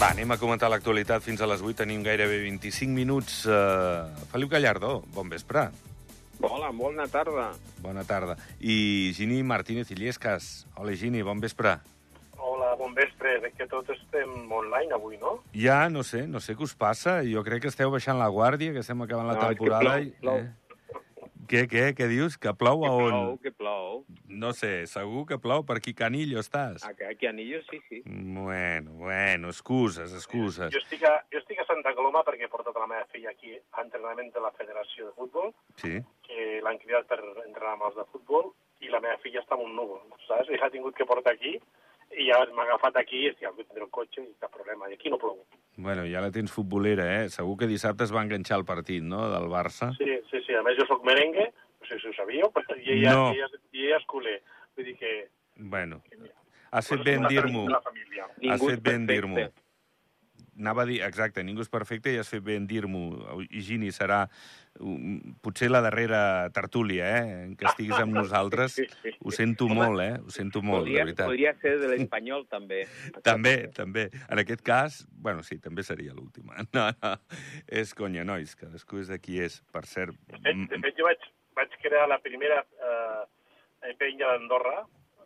Va, anem a comentar l'actualitat fins a les 8. Tenim gairebé 25 minuts. Uh, Feliu Gallardo, bon vespre. Hola, bona tarda. Bona tarda. I Gini Martínez Illescas. Hola, Gini, bon vespre. Hola, bon vespre. Veig que tots estem online avui, no? Ja, no sé, no sé què us passa. Jo crec que esteu baixant la guàrdia, que estem acabant la No, és que temporada. plou, i- plou. Eh? Què, què, què dius? Que plou a Que on? plou, que plou. No sé, segur que plou. Per aquí, Canillo, estàs? Aquí, a Anillo, sí, sí. Bueno, bueno, excuses, excuses. Jo estic, a, jo estic a Santa Coloma perquè he portat la meva filla aquí a entrenament de la Federació de Futbol, Sí? que l'han cridat per entrenar amb els de futbol, i la meva filla està en un núvol, saps? I l'ha tingut que portar aquí, i ja m'ha agafat aquí, i estic al tindre el cotxe i cap problema. I aquí no plou. Bueno, ja la tens futbolera, eh? Segur que dissabte es va enganxar el partit, no?, del Barça. Sí, sí, sí. A més, jo sóc merengue, no sé si ho sabíeu, però i ella, No. i ella, i ella és culer. Vull dir que... Bueno, has fet Bueno, bé en és una dir-m'ho. Has fet bé en perfecte. dir-m'ho. Anava a dir, exacte, ningú és perfecte i has fet bé en dir-m'ho. Higini serà um, potser la darrera tertúlia, eh?, en què estiguis amb nosaltres. Ho sento molt, eh?, ho sento molt, de Podria, veritat. podria ser de l'espanyol, també. També, també. En aquest cas, bueno, sí, també seria l'última. No, no, és conya, nois, cadascú és de qui és. Per cert, De fet, de fet jo vaig, vaig crear la primera eh, penya d'Andorra,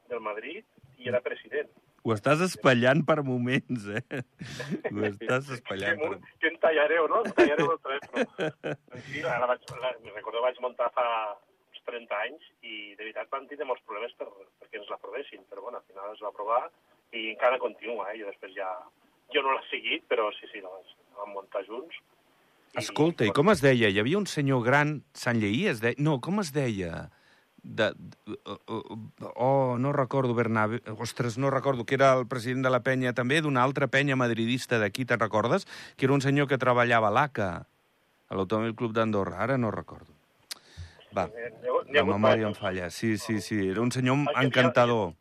del Madrid, i era president. Ho estàs espatllant per moments, eh? Ho estàs espatllant Que, per... que en tallareu, no? En tallareu el telèfon. Sí, la vaig, la, me recordo vaig muntar fa uns 30 anys i de veritat van tindre molts problemes per, perquè ens l'aprovessin, però bueno, al final es va aprovar i encara continua, eh? Jo després ja... Jo no l'he seguit, però sí, sí, la, vaig- la vam muntar junts. Escolta, i com es deia? Hi havia un senyor gran, Sant Lleí es deia... No, com es deia? De, oh, no recordo, Bernabe... Ostres, no recordo, que era el president de la penya també, d'una altra penya madridista d'aquí, te'n recordes? Que era un senyor que treballava a l'ACA, a l'Automòbil Club d'Andorra, ara no recordo. Va, ha- la ha memòria em falla. Sí, sí, sí, era un senyor hi encantador.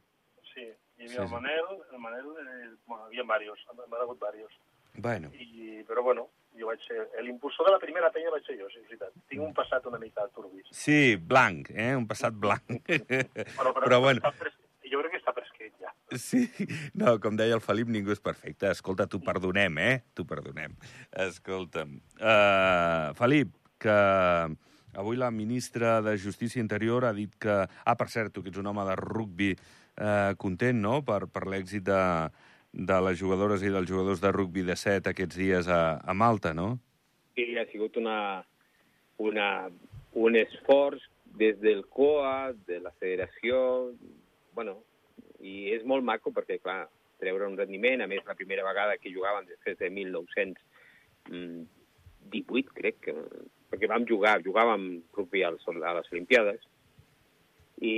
Sí, hi havia el. Manel, el Manel, eh, bueno, hi havia diversos, m'ha hagut diversos. Bueno, I, però bueno, jo vaig ser... L'impulsor de la primera penya vaig ser jo, sí, és veritat. Tinc un passat una mica turbis. sí, blanc, eh? Un passat blanc. Bueno, Però bueno, està pres... jo crec que està prescrit ja. Sí, no, com deia el Felip, ningú és perfecte. Escolta, t'ho perdonem, eh? T'ho perdonem. Escolta'm. Uh, Felip, que avui la ministra de Justícia Interior ha dit que... Ah, per cert, tu que ets un home de rugbi eh, content, no?, per, per l'èxit de, de les jugadores i dels jugadors de rugbi de set aquests dies a, a Malta, no? Sí, ha sigut una, una, un esforç des del COA, de la federació, bueno, i és molt maco perquè, clar, treure un rendiment, a més, la primera vegada que jugaven després de 1918, crec, que, perquè vam jugar, jugàvem rugby a les Olimpiades, i,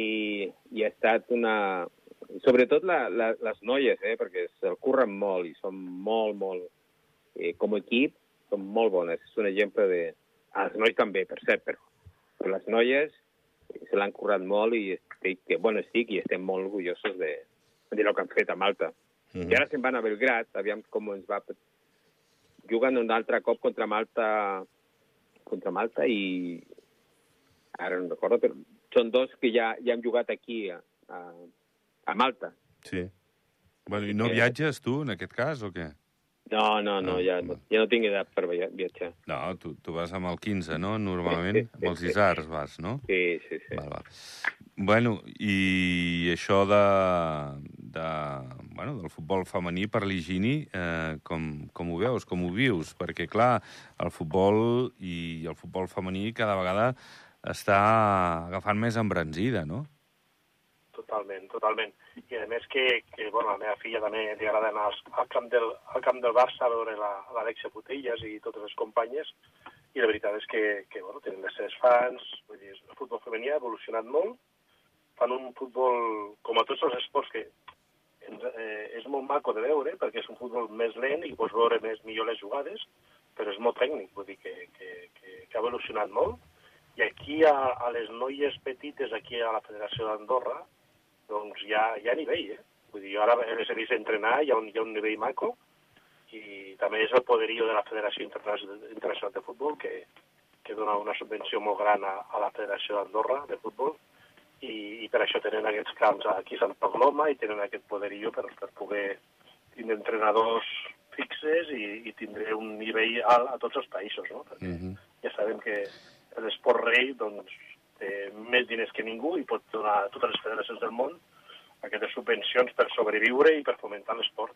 i ha estat una... Sobretot la, la, les noies, eh, perquè se'l curren molt i són molt, molt... Eh, com a equip, són molt bones. És un exemple de... Ah, els nois també, per cert, però, però les noies se l'han currat molt i estic, que, bueno, estic i estem molt orgullosos de, de lo que han fet a Malta. Mm -hmm. I ara se'n van a Belgrat, aviam com ens va... Juguen un altre cop contra Malta contra Malta i ara no recordo, però són dos que ja, ja han jugat aquí a, a, a Malta. Sí. Bueno, i no Eh, viatges, tu, en aquest cas, o què? No, no, no, No, ja, no. ja no tinc edat per via- viatjar. No, tu, tu vas amb el 15, no?, normalment. Sí, sí, Amb els sí. isars vas, no? Sí, sí, sí. Val, val. Bueno, i això de, de, bueno, del futbol femení per l'Higini, eh, com, com ho veus, com ho vius? Perquè, clar, el futbol i el futbol femení cada vegada està agafant més embranzida, no? Totalment, totalment. I a més que, que bueno, la meva filla també li agrada anar al, camp del, al camp del Barça a veure la- l'Alexia Putellas i totes les companyes, i la veritat és que, que bueno, tenen les seves fans, vull dir, el futbol femení ha evolucionat molt, fan un futbol, com a tots els esports, que eh, és molt maco de veure, perquè és un futbol més lent i pots veure més millor les jugades, però és molt tècnic, vull dir que, que, que, que ha evolucionat molt. I aquí a, a les noies petites, aquí a la Federació d'Andorra, doncs hi ha, hi ha nivell, eh? Vull dir, jo ara les he vist entrenar, hi ha un, hi ha un nivell maco, i també és el poderío de la Federació Internacional, de Futbol, que, que dona una subvenció molt gran a, a la Federació d'Andorra de Futbol, i, i per això tenen aquests camps aquí a Santa Coloma i tenen aquest poderío per, per poder tindre entrenadors fixes i, i tindré un nivell alt a tots els països, no? Perquè Mm -hmm. ja sabem que l'esport rei doncs, té més diners que ningú i pot donar a totes les federacions del món aquestes subvencions per sobreviure i per fomentar l'esport.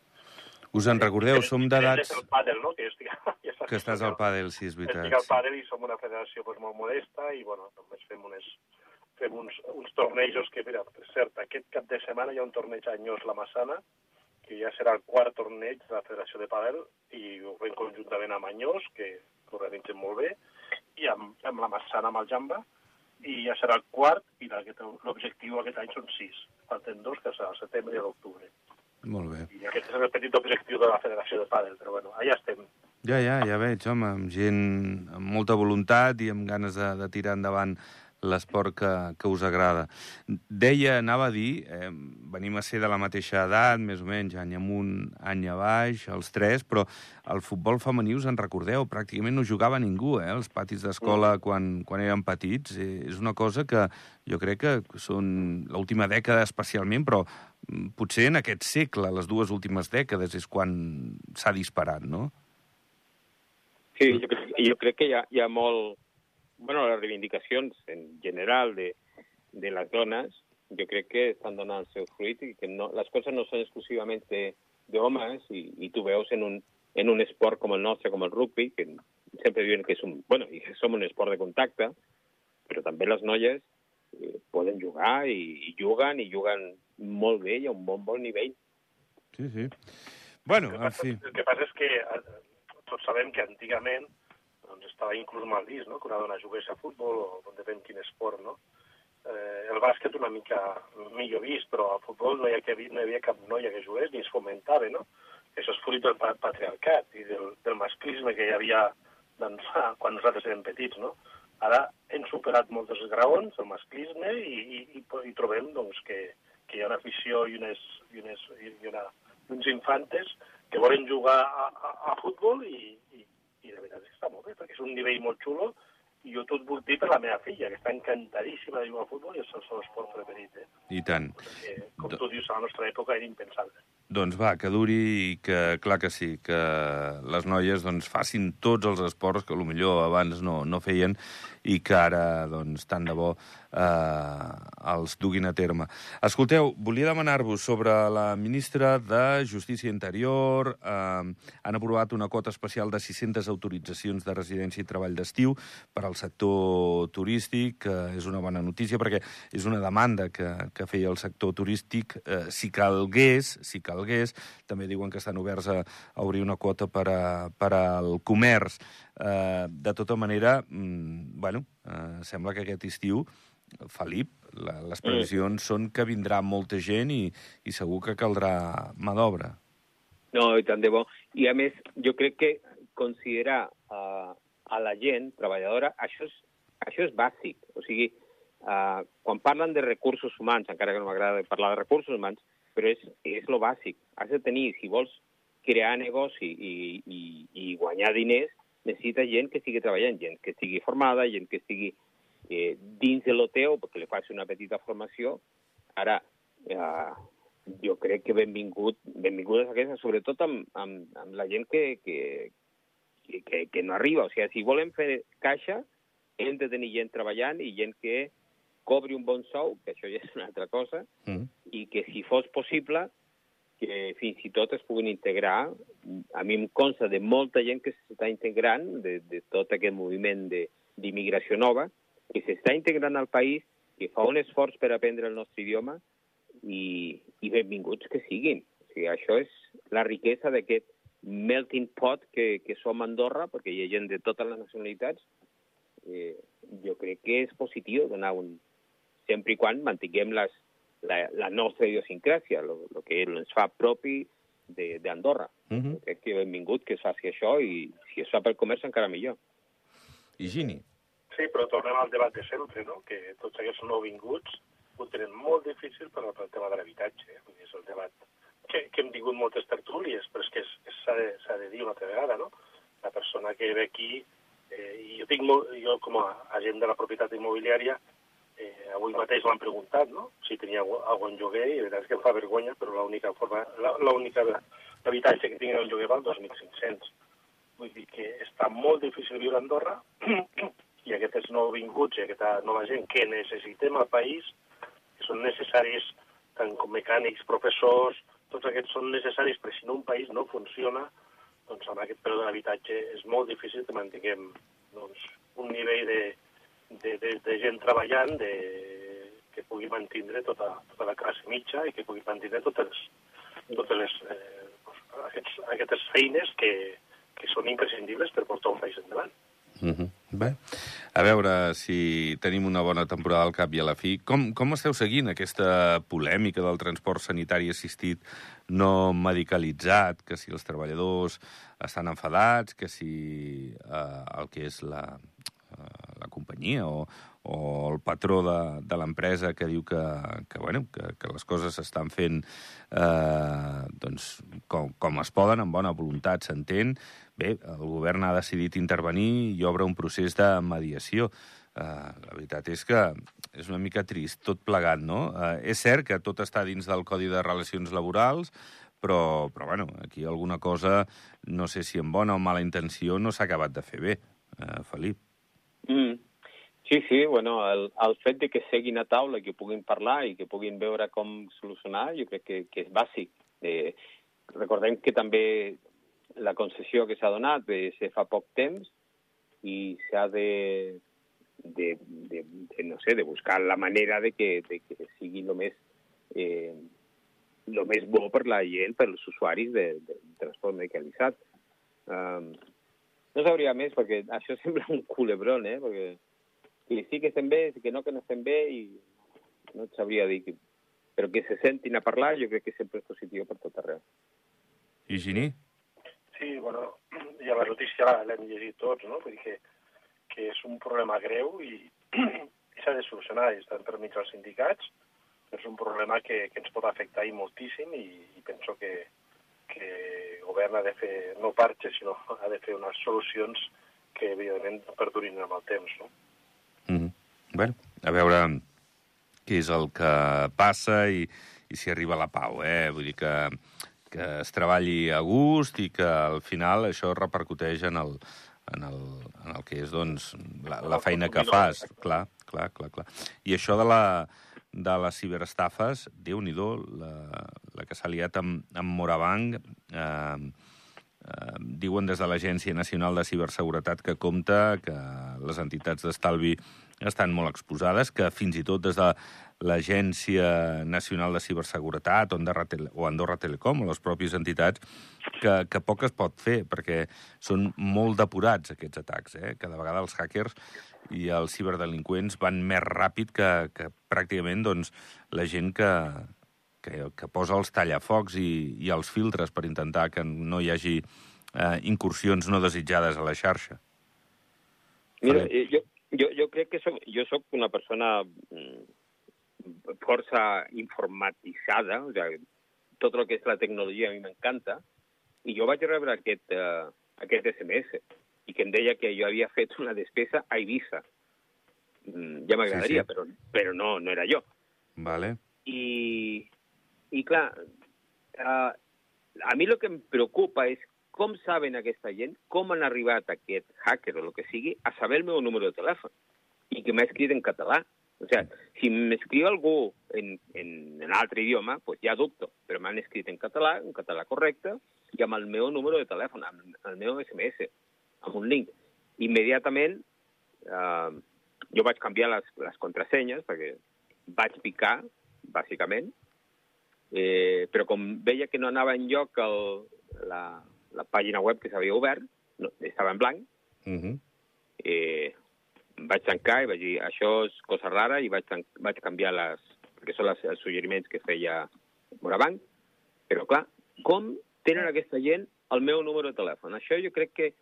Us en recordeu? Som d'edats... El pàdel, no? Que, jo estic, ja Que estàs al pàdel, sí, és Estic veritat. al pàdel i som una federació pues, molt modesta i, bueno, només fem, unes, fem uns, uns tornejos que, mira, per cert, aquest cap de setmana hi ha un torneig a Anyós La Massana, que ja serà el quart torneig de la Federació de Padel i ho fem conjuntament amb Anyós, que l'organitzem molt bé, i amb, amb la Massana, amb el Jamba, i ja serà el quart, i l'objectiu aquest any són sis. Falten dos, que serà el setembre i l'octubre. Molt bé. I aquest és el petit objectiu de la Federació de Padel, però bueno, allà estem. Ja, ja, ja veig, home, amb gent amb molta voluntat i amb ganes de, de tirar endavant l'esport que, que us agrada. Deia, anava a dir, eh, venim a ser de la mateixa edat, més o menys, any amunt, any a baix, els tres, però el futbol femení, us en recordeu, pràcticament no jugava ningú, eh, els patis d'escola Mm. quan, quan eren petits. Eh, és una cosa que jo crec que són l'última dècada especialment, però mm, potser en aquest segle, les dues últimes dècades, és quan s'ha disparat, no? Sí, jo crec, jo crec que hi ha, hi ha molt... bueno, les reivindicacions en general de, de les dones, jo crec que estan donant el seu fruit i que no, les coses no són exclusivament de- d'homes i, i tu veus en un, en un esport com el nostre, com el rugby, que sempre diuen que és un... bueno, i que som un esport de contacte, però també les noies eh, poden jugar i, i juguen i juguen molt bé i a un bon, bon nivell. Sí, sí. Bueno, El que en passa, fi. el que passa és que eh, tots sabem que antigament doncs, estava inclús mal vist no? que una dona jugués a futbol o depèn quin esport. No? Eh, el bàsquet una mica millor vist, però al futbol no hi, havia, no hi havia cap noia que jugués ni es fomentava. No? Això és fruit del pa- patriarcat i del, del masclisme que hi havia doncs, quan nosaltres érem petits. No? Ara hem superat molts graons, el masclisme, i, i, i, i trobem doncs, que, que hi ha una afició i, unes, i, unes, i una, uns infantes que volen jugar a, a, a futbol i, i, de veritat està molt bé, perquè és un nivell molt xulo i jo tot vull dir per la meva filla, que està encantadíssima de jugar a futbol i és el seu esport preferit. Eh? I tant. Que, com tu dius, a la nostra època era impensable. Doncs va, que duri i que, clar que sí, que les noies doncs, facin tots els esports que millor abans no, no feien i que ara, doncs, tant de bo eh, els duguin a terme. Escolteu, volia demanar-vos sobre la ministra de Justícia Interior. Eh, han aprovat una quota especial de 600 autoritzacions de residència i treball d'estiu per al sector turístic, que és una bona notícia perquè és una demanda que, que feia el sector turístic. Eh, si calgués, si calgués, també diuen que estan oberts a, a obrir una quota per, a, per al comerç. Eh, de tota manera, mm, bueno, eh, sembla que aquest estiu, Felip, la, les previsions són que vindrà molta gent i, i segur que caldrà mà d'obra. No, i tant de bo. I a més, jo crec que considerar uh, a la gent treballadora, això és, això és bàsic. O sigui, uh, quan parlen de recursos humans, encara que no m'agrada parlar de recursos humans, però és, és lo bàsic. Has de tenir, si vols crear negoci i, i, i guanyar diners, necessita gent que estigui treballant, gent que estigui formada, gent que estigui eh, dins de lo teu, perquè li faci una petita formació. Ara, eh, jo crec que benvingut, benvingudes aquestes, sobretot amb, amb, amb la gent que, que, que, que, que no arriba. O sigui, si volem fer caixa, hem de tenir gent treballant i gent que cobri un bon sou, que això ja és una altra cosa, Mm. i que si fos possible que fins i tot es puguin integrar. A mi em consta de molta gent que s'està integrant, de, de tot aquest moviment d'immigració nova, que s'està integrant al país, que fa un esforç per aprendre el nostre idioma i, i benvinguts que siguin. O sigui, això és la riquesa d'aquest melting pot que, que som Andorra, perquè hi ha gent de totes les nacionalitats. Eh, jo crec que és positiu donar un... sempre i quan mantinguem les, la, la nostra idiosincràsia, el que ens fa propi d'Andorra. Mm -hmm. Crec que benvingut que es faci això i si es fa pel comerç encara millor. I Gini? Sí, però tornem al debat de sempre, no? que tots aquests nouvinguts ho tenen molt difícil per al tema de l'habitatge. Dir, és el debat que, que hem tingut moltes tertúlies, però és que s'ha de, de dir una altra vegada, no? La persona que ve aquí, eh, i jo, tinc molt, jo com a agent de la propietat immobiliària, eh, avui mateix l'han preguntat, no?, si tenia algun lloguer, i la veritat és que em fa vergonya, però l'única forma, l'única habitatge que tinc en el lloguer val 2.500. Vull dir que està molt difícil viure a Andorra i aquests nouvinguts i aquesta nova gent que necessitem al país, que són necessaris tant com mecànics, professors, tots aquests són necessaris, però si no un país no funciona, doncs amb aquest preu de l'habitatge és molt difícil que mantinguem doncs, un nivell de, de, de, de gent treballant de, que pugui mantindre tota, tota la classe mitja i que pugui mantindre totes, totes les, eh, aquests, aquestes feines que, que són imprescindibles per portar un país endavant. Mm -hmm. Bé, a veure si tenim una bona temporada al cap i a la fi. Com, com esteu seguint aquesta polèmica del transport sanitari assistit no medicalitzat, que si els treballadors estan enfadats, que si eh, el que és la, la companyia o, o el patró de, de l'empresa que diu que, que, bueno, que, que les coses s'estan fent eh, doncs, com, com es poden, amb bona voluntat, s'entén. Bé, el govern ha decidit intervenir i obre un procés de mediació. Eh, la veritat és que és una mica trist, tot plegat, no? Eh, és cert que tot està dins del Codi de Relacions Laborals, però, però bueno, aquí alguna cosa, no sé si amb bona o mala intenció, no s'ha acabat de fer bé, eh, Felip. Mm. Sí, sí, bueno, el, el fet de que seguin a taula i que puguin parlar i que puguin veure com solucionar, jo crec que, que és bàsic. Eh, recordem que també la concessió que s'ha donat és de fa poc temps i s'ha de, de, de, de, no sé, de buscar la manera de que, de que sigui el més, eh, lo més bo per la gent, per als usuaris de, de transport medicalitzat. Um, no sabria més, perquè això sembla un culebron, eh? Perquè i sí que estem bé, sí que no que no estem bé, i no et sabria dir que... Però que se sentin a parlar jo crec que sempre és positiu per tot arreu. I Gini? Sí, bueno, ja la notícia l'hem llegit tots, no? Vull dir que, que és un problema greu i, i s'ha de solucionar, i estan per mig els sindicats, és un problema que, que ens pot afectar i moltíssim i, i penso que, que govern ha de fer, no parxes, sinó ha de fer unes solucions que, evidentment, perdurin amb el temps, no? Bueno, a veure què és el que passa i, i si arriba la pau, eh? Vull dir que, que es treballi a gust i que al final això repercuteix en el, en el, en el que és, doncs, la, la feina que fas. Clar, clar, clar, clar. I això de la, de les ciberestafes, déu nhi la, la que s'ha liat amb, amb Morabanc, eh, eh, diuen des de l'Agència Nacional de Ciberseguretat que compta que les entitats d'estalvi estan molt exposades, que fins i tot des de l'Agència Nacional de Ciberseguretat o Andorra, o Andorra Telecom o les pròpies entitats, que, que poc es pot fer, perquè són molt depurats aquests atacs. Eh? Cada vegada els hackers i els ciberdelinqüents van més ràpid que, que pràcticament doncs, la gent que, que, que posa els tallafocs i, i els filtres per intentar que no hi hagi eh, incursions no desitjades a la xarxa. Mira, jo, jo, jo crec que soc, jo sóc una persona mm, força informatitzada, o sigui, tot el que és la tecnologia a mi m'encanta, i jo vaig rebre aquest, uh, aquest SMS i que em deia que jo havia fet una despesa a Ibiza. Mm, ja m'agradaria, sí, sí. però, però no, no era jo. Vale. I, i clar, uh, a mi el que em preocupa és com saben aquesta gent, com han arribat aquest hacker o el que sigui, a saber el meu número de telèfon i que m'ha escrit en català. O sigui, si m'escriu algú en, en, en altre idioma, pues ja dubto, però m'han escrit en català, en català correcte, i amb el meu número de telèfon, amb el meu SMS, amb un link. Immediatament, eh, jo vaig canviar les, les contrasenyes, perquè vaig picar, bàsicament, eh, però com veia que no anava en lloc el, la, la pàgina web que s'havia obert, no, estava en blanc, uh mhm. -huh. eh, vaig tancar i vaig dir, això és cosa rara, i vaig, vaig canviar les, perquè són les, els suggeriments que feia Morabanc, però clar, com tenen aquesta gent el meu número de telèfon? Això jo crec que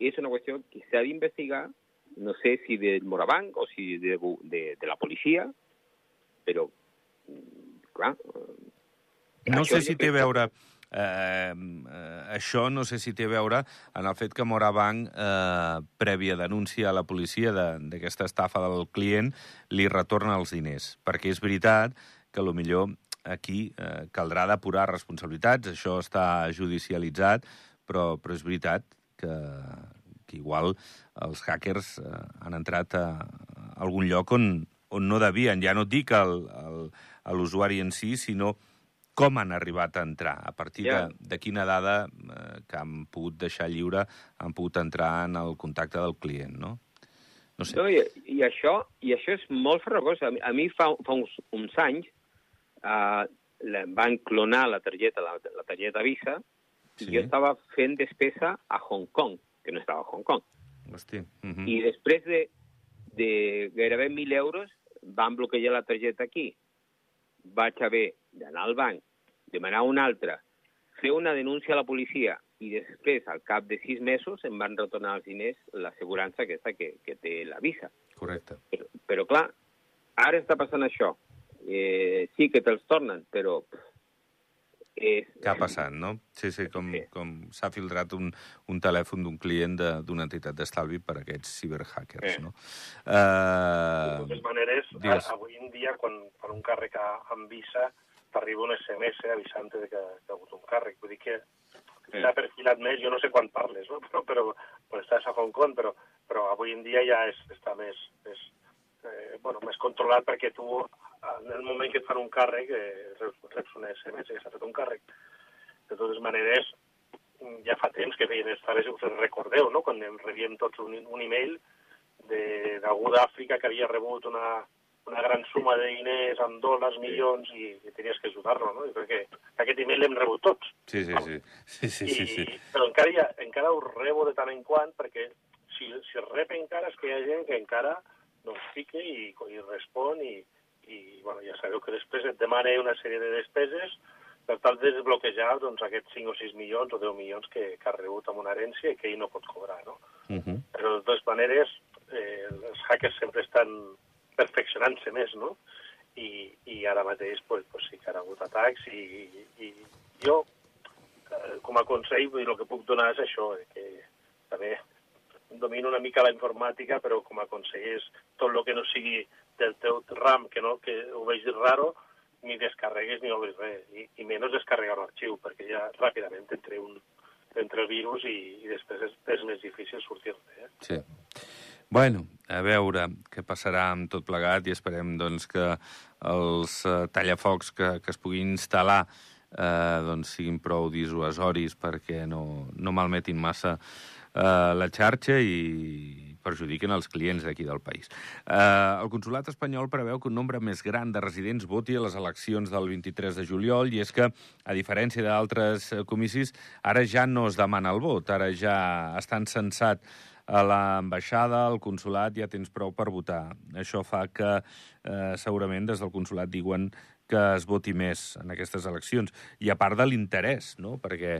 és una qüestió que s'ha d'investigar, no sé si de Morabanc o si de, de, de la policia, però, clar... No sé si té a veure... Eh, eh, això no sé si té a veure en el fet que Morabanc, eh, prèvia denúncia a la policia d'aquesta estafa del client, li retorna els diners. Perquè és veritat que lo millor aquí eh, caldrà depurar responsabilitats, això està judicialitzat, però, però és veritat que, que igual els hackers eh, han entrat a, a algun lloc on, on no devien. Ja no et dic l'usuari en si, sinó com han arribat a entrar, a partir yeah. de, de quina dada eh, que han pogut deixar lliure han pogut entrar en el contacte del client, no? No sé. No, i, i, això, I això és molt farragós. A mi, a mi fa, fa uns, uns anys eh, van clonar la targeta, la, la targeta Visa, sí. i jo estava fent despesa a Hong Kong, que no estava a Hong Kong. Hosti. Uh -huh. I després de, de gairebé 1.000 euros van bloquejar la targeta aquí vaig haver d'anar al banc, demanar un altre, fer una denúncia a la policia i després, al cap de sis mesos, em van retornar els diners l'assegurança aquesta que, que té la Visa. Correcte. Però, però clar, ara està passant això. Eh, sí que te'ls tornen, però és... Què ha passat, no? Sí, sí, com, sí. com s'ha filtrat un, un telèfon d'un client d'una entitat d'estalvi per a aquests ciberhackers, sí. no? Uh... De totes maneres, digues. avui en dia, quan per un càrrec amb Visa, t'arriba un SMS avisant-te que, que ha hagut un càrrec. Vull dir que s'ha sí. perfilat més, jo no sé quan parles, no? però, però, però estàs a Hong Kong, però, però avui en dia ja és, està més, més, eh, bueno, més controlat perquè tu en el moment que et fan un càrrec, eh, reps un SMS que s'ha fet un càrrec. De totes maneres, ja fa temps que feien estaves, us recordeu, no?, quan rebíem tots un, un e-mail d'algú d'Àfrica que havia rebut una, una gran suma de diners amb dòlars, milions, i, i tenies que ajudar-lo, no? Jo crec que aquest email l'hem rebut tots. Sí, sí, sí. sí, sí, I, sí, sí. Però encara, ha, encara ho rebo de tant en quant, perquè si, si rep encara és que hi ha gent que encara doncs, fica i, i respon i, i bueno, ja sabeu que després et demana una sèrie de despeses per tal de desbloquejar doncs, aquests 5 o 6 milions o 10 milions que, que ha rebut amb una herència i que ell no pot cobrar. No? Uh -huh. Però de totes maneres, eh, els hackers sempre estan perfeccionant-se més, no? I, i ara mateix pues, pues sí que ha hagut atacs i, i, i jo, eh, com a consell, el que puc donar és això, eh, que també domino una mica la informàtica, però com a consell és tot el que no sigui del teu RAM, que, no, que ho vegis raro, ni descarregues ni obres res, i, i menys descarregar un arxiu, perquè ja ràpidament entre, un, entre virus i, i després és, és més difícil sortir-ne. Eh? Sí. Bueno, a veure què passarà amb tot plegat i esperem doncs, que els uh, tallafocs que, que es puguin instal·lar eh, doncs, siguin prou dissuasoris perquè no, no malmetin massa eh, la xarxa i, perjudiquen els clients d'aquí del país. Eh, el Consolat espanyol preveu que un nombre més gran de residents voti a les eleccions del 23 de juliol i és que, a diferència d'altres eh, comicis, ara ja no es demana el vot, ara ja estan censat a l'ambaixada, al consulat, ja tens prou per votar. Això fa que eh, segurament des del consulat diuen que es voti més en aquestes eleccions. I a part de l'interès, no? perquè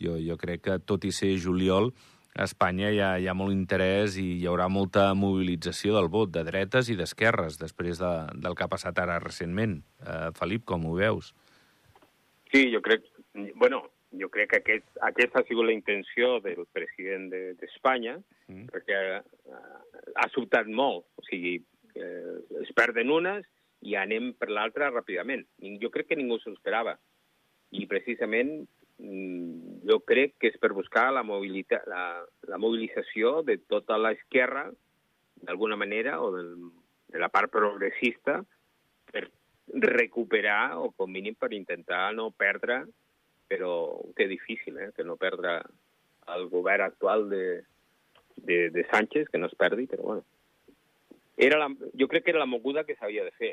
jo, jo crec que tot i ser juliol, a Espanya hi ha, hi ha molt interès i hi haurà molta mobilització del vot, de dretes i d'esquerres, després de, del que ha passat ara recentment. Eh, Felip, com ho veus? Sí, jo crec... Bueno, jo crec que aquest, aquesta ha sigut la intenció del president d'Espanya, de, mm. perquè eh, ha sobtat molt. O sigui, eh, es perden unes i anem per l'altra ràpidament. Jo crec que ningú s'ho esperava. I precisament jo crec que és per buscar la, la, la mobilització de tota l'esquerra, d'alguna manera, o del, de la part progressista, per recuperar, o com mínim per intentar no perdre, però ho té difícil, eh, que no perdre el govern actual de, de, de Sánchez, que no es perdi, però bueno. Era la, jo crec que era la moguda que s'havia de fer.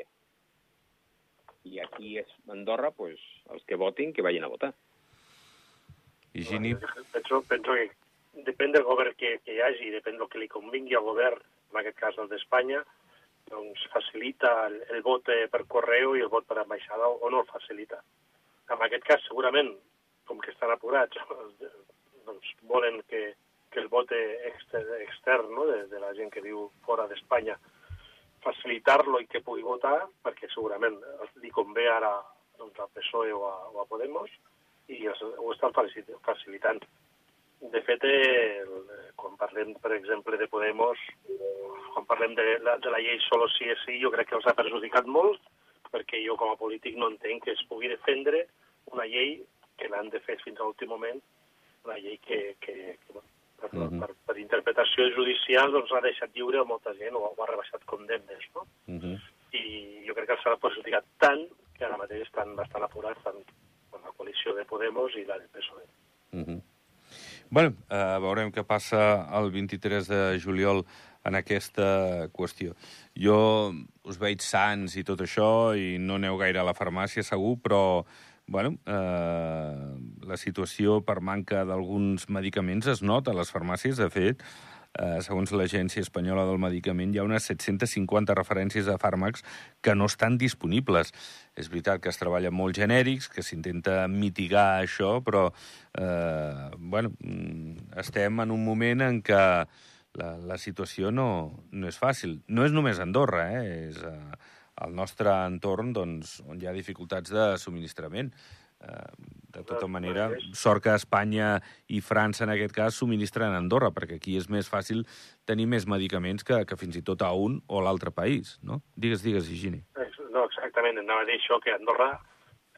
I aquí és Andorra, pues, els que votin, que vagin a votar. Higini... Penso, penso que depèn del govern que, que hi hagi, depèn del que li convingui al govern, en aquest cas el d'Espanya, doncs facilita el, el vot eh, per correu i el vot per ambaixada o no el facilita. En aquest cas, segurament, com que estan apurats, doncs volen que, que el vot extern, extern no? de, de la gent que viu fora d'Espanya facilitar-lo i que pugui votar, perquè segurament li convé ara doncs, al PSOE o a, o a Podemos, i els, ho estan facilitant. De fet, el, quan parlem, per exemple, de Podemos, quan parlem de la, de la llei solo sí és sí, jo crec que els ha perjudicat molt, perquè jo com a polític no entenc que es pugui defendre una llei que l'han de fer fins a l'últim moment, una llei que, que, que per, uh -huh. per, per interpretació judicial doncs l'ha deixat lliure a molta gent o, o ha rebaixat condemnes, no? Uh -huh. I jo crec que s'ha perjudicat tant que ara mateix estan bastant apurats tant la coalició de Podemos i la del PSOE. Uh -huh. Bueno, eh, veurem què passa el 23 de juliol en aquesta qüestió. Jo us veig sants i tot això, i no aneu gaire a la farmàcia, segur, però bueno, eh, la situació per manca d'alguns medicaments es nota a les farmàcies. De fet, eh, segons l'Agència Espanyola del Medicament, hi ha unes 750 referències a fàrmacs que no estan disponibles. És veritat que es treballa molt genèrics, que s'intenta mitigar això, però eh, bueno, mm, estem en un moment en què la, la situació no, no és fàcil. No és només Andorra, eh? és... Eh, al nostre entorn doncs, on hi ha dificultats de subministrament. Eh, de tota manera, sort que Espanya i França, en aquest cas, subministren a Andorra, perquè aquí és més fàcil tenir més medicaments que, que fins i tot a un o l'altre país, no? Digues, digues, Higini. No, exactament. Anava a dir això, que Andorra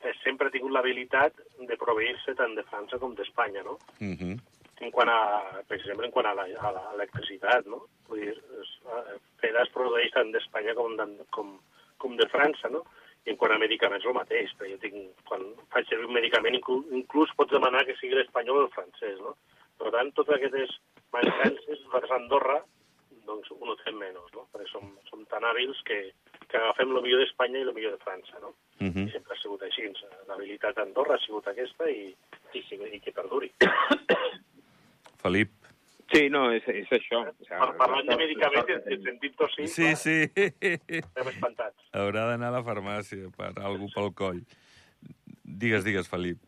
eh, sempre ha tingut l'habilitat de proveir-se tant de França com d'Espanya, no? Uh mhm. -huh. En quant a, per exemple, en quant a l'electricitat, no? Vull dir, eh, FEDA es produeix tant d'Espanya com, com, com de França, no? I en quant a medicaments, el mateix, però jo tinc, quan faig servir un medicament, inclús, inclús pots demanar que sigui l'espanyol o el francès, no? Per tant, totes aquestes mancances, a Andorra, doncs ho notem menys, no? Perquè som, som tan hàbils que, que agafem el millor d'Espanya i el millor de França, no? Uh -huh. I sempre ha sigut així. L'habilitat d'Andorra ha sigut aquesta i, i, i que perduri. Felip, Sí, no, és, és això. O sigui, Parlant de medicaments, en sentit tossir, sí, sí. estem espantats. Haurà d'anar a la farmàcia per algú pel coll. Digues, digues, Felip.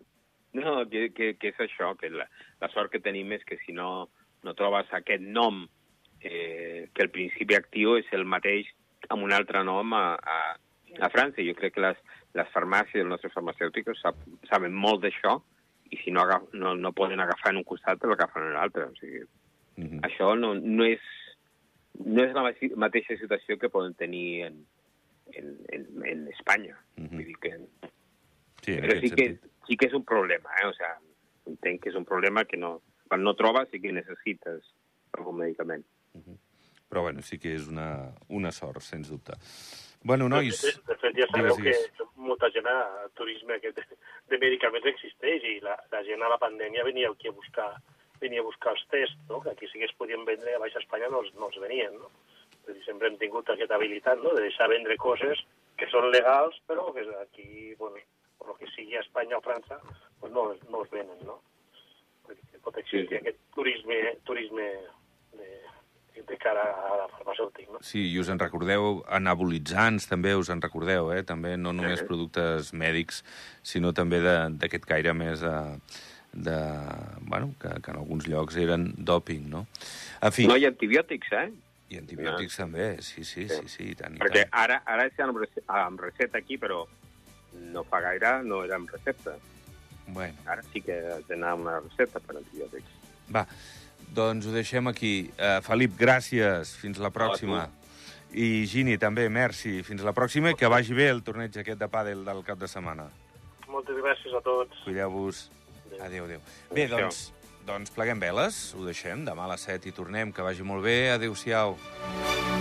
No, que, que, que és això, que la, la sort que tenim és que si no, no trobes aquest nom, eh, que el principi actiu és el mateix amb un altre nom a, a, a França. Jo crec que les, les farmàcies, els nostres farmacèutics, sap, saben molt d'això, i si no, agaf, no, no poden agafar en un costat, l'agafen en l'altre. O sigui, Uh -huh. Això no, no, és, no és la mateixa situació que poden tenir en, en, en, en Espanya. Uh -huh. Vull dir que... Sí, Però sí que, sí que és un problema, eh? O sea, entenc que és un problema que no, quan no trobes sí que necessites algun medicament. Uh -huh. Però, bueno, sí que és una, una sort, sens dubte. Bueno, nois... De, de fet, ja sabeu digues, digues. que molta gent a turisme aquest de, de medicaments existeix i la, la gent a la pandèmia venia aquí a buscar venia a buscar els tests, no? que aquí sí que es podien vendre, a Baixa Espanya no els, no els venien. No? dir, sempre hem tingut aquesta habilitat no? de deixar vendre coses que són legals, però que aquí, bueno, per que sigui a Espanya o França, pues no, no els venen. No? Perquè pot existir sí. aquest turisme, turisme de, de cara a la farmacèutica. No? Sí, i us en recordeu, anabolitzants també us en recordeu, eh? també no només sí. productes mèdics, sinó també d'aquest caire més... Eh, de, bueno, que, que en alguns llocs eren doping, no? En fi... No, hi ha antibiòtics, eh? I antibiòtics no. també, sí, sí, sí, sí, sí tant, i Perquè tant. ara, ara és amb, amb recepta aquí, però no fa gaire no era amb recepta. Bueno. Ara sí que has d'anar amb una recepta per antibiòtics. Va, doncs ho deixem aquí. Uh, Felip, gràcies. Fins la pròxima. I Gini, també, merci. Fins la pròxima i que vagi bé el torneig aquest de pàdel del cap de setmana. Moltes gràcies a tots. Cuideu-vos. Adéu, adéu. Bé, doncs, doncs pleguem veles, ho deixem, demà a les 7 i tornem, que vagi molt bé, adéu-siau. Adéu.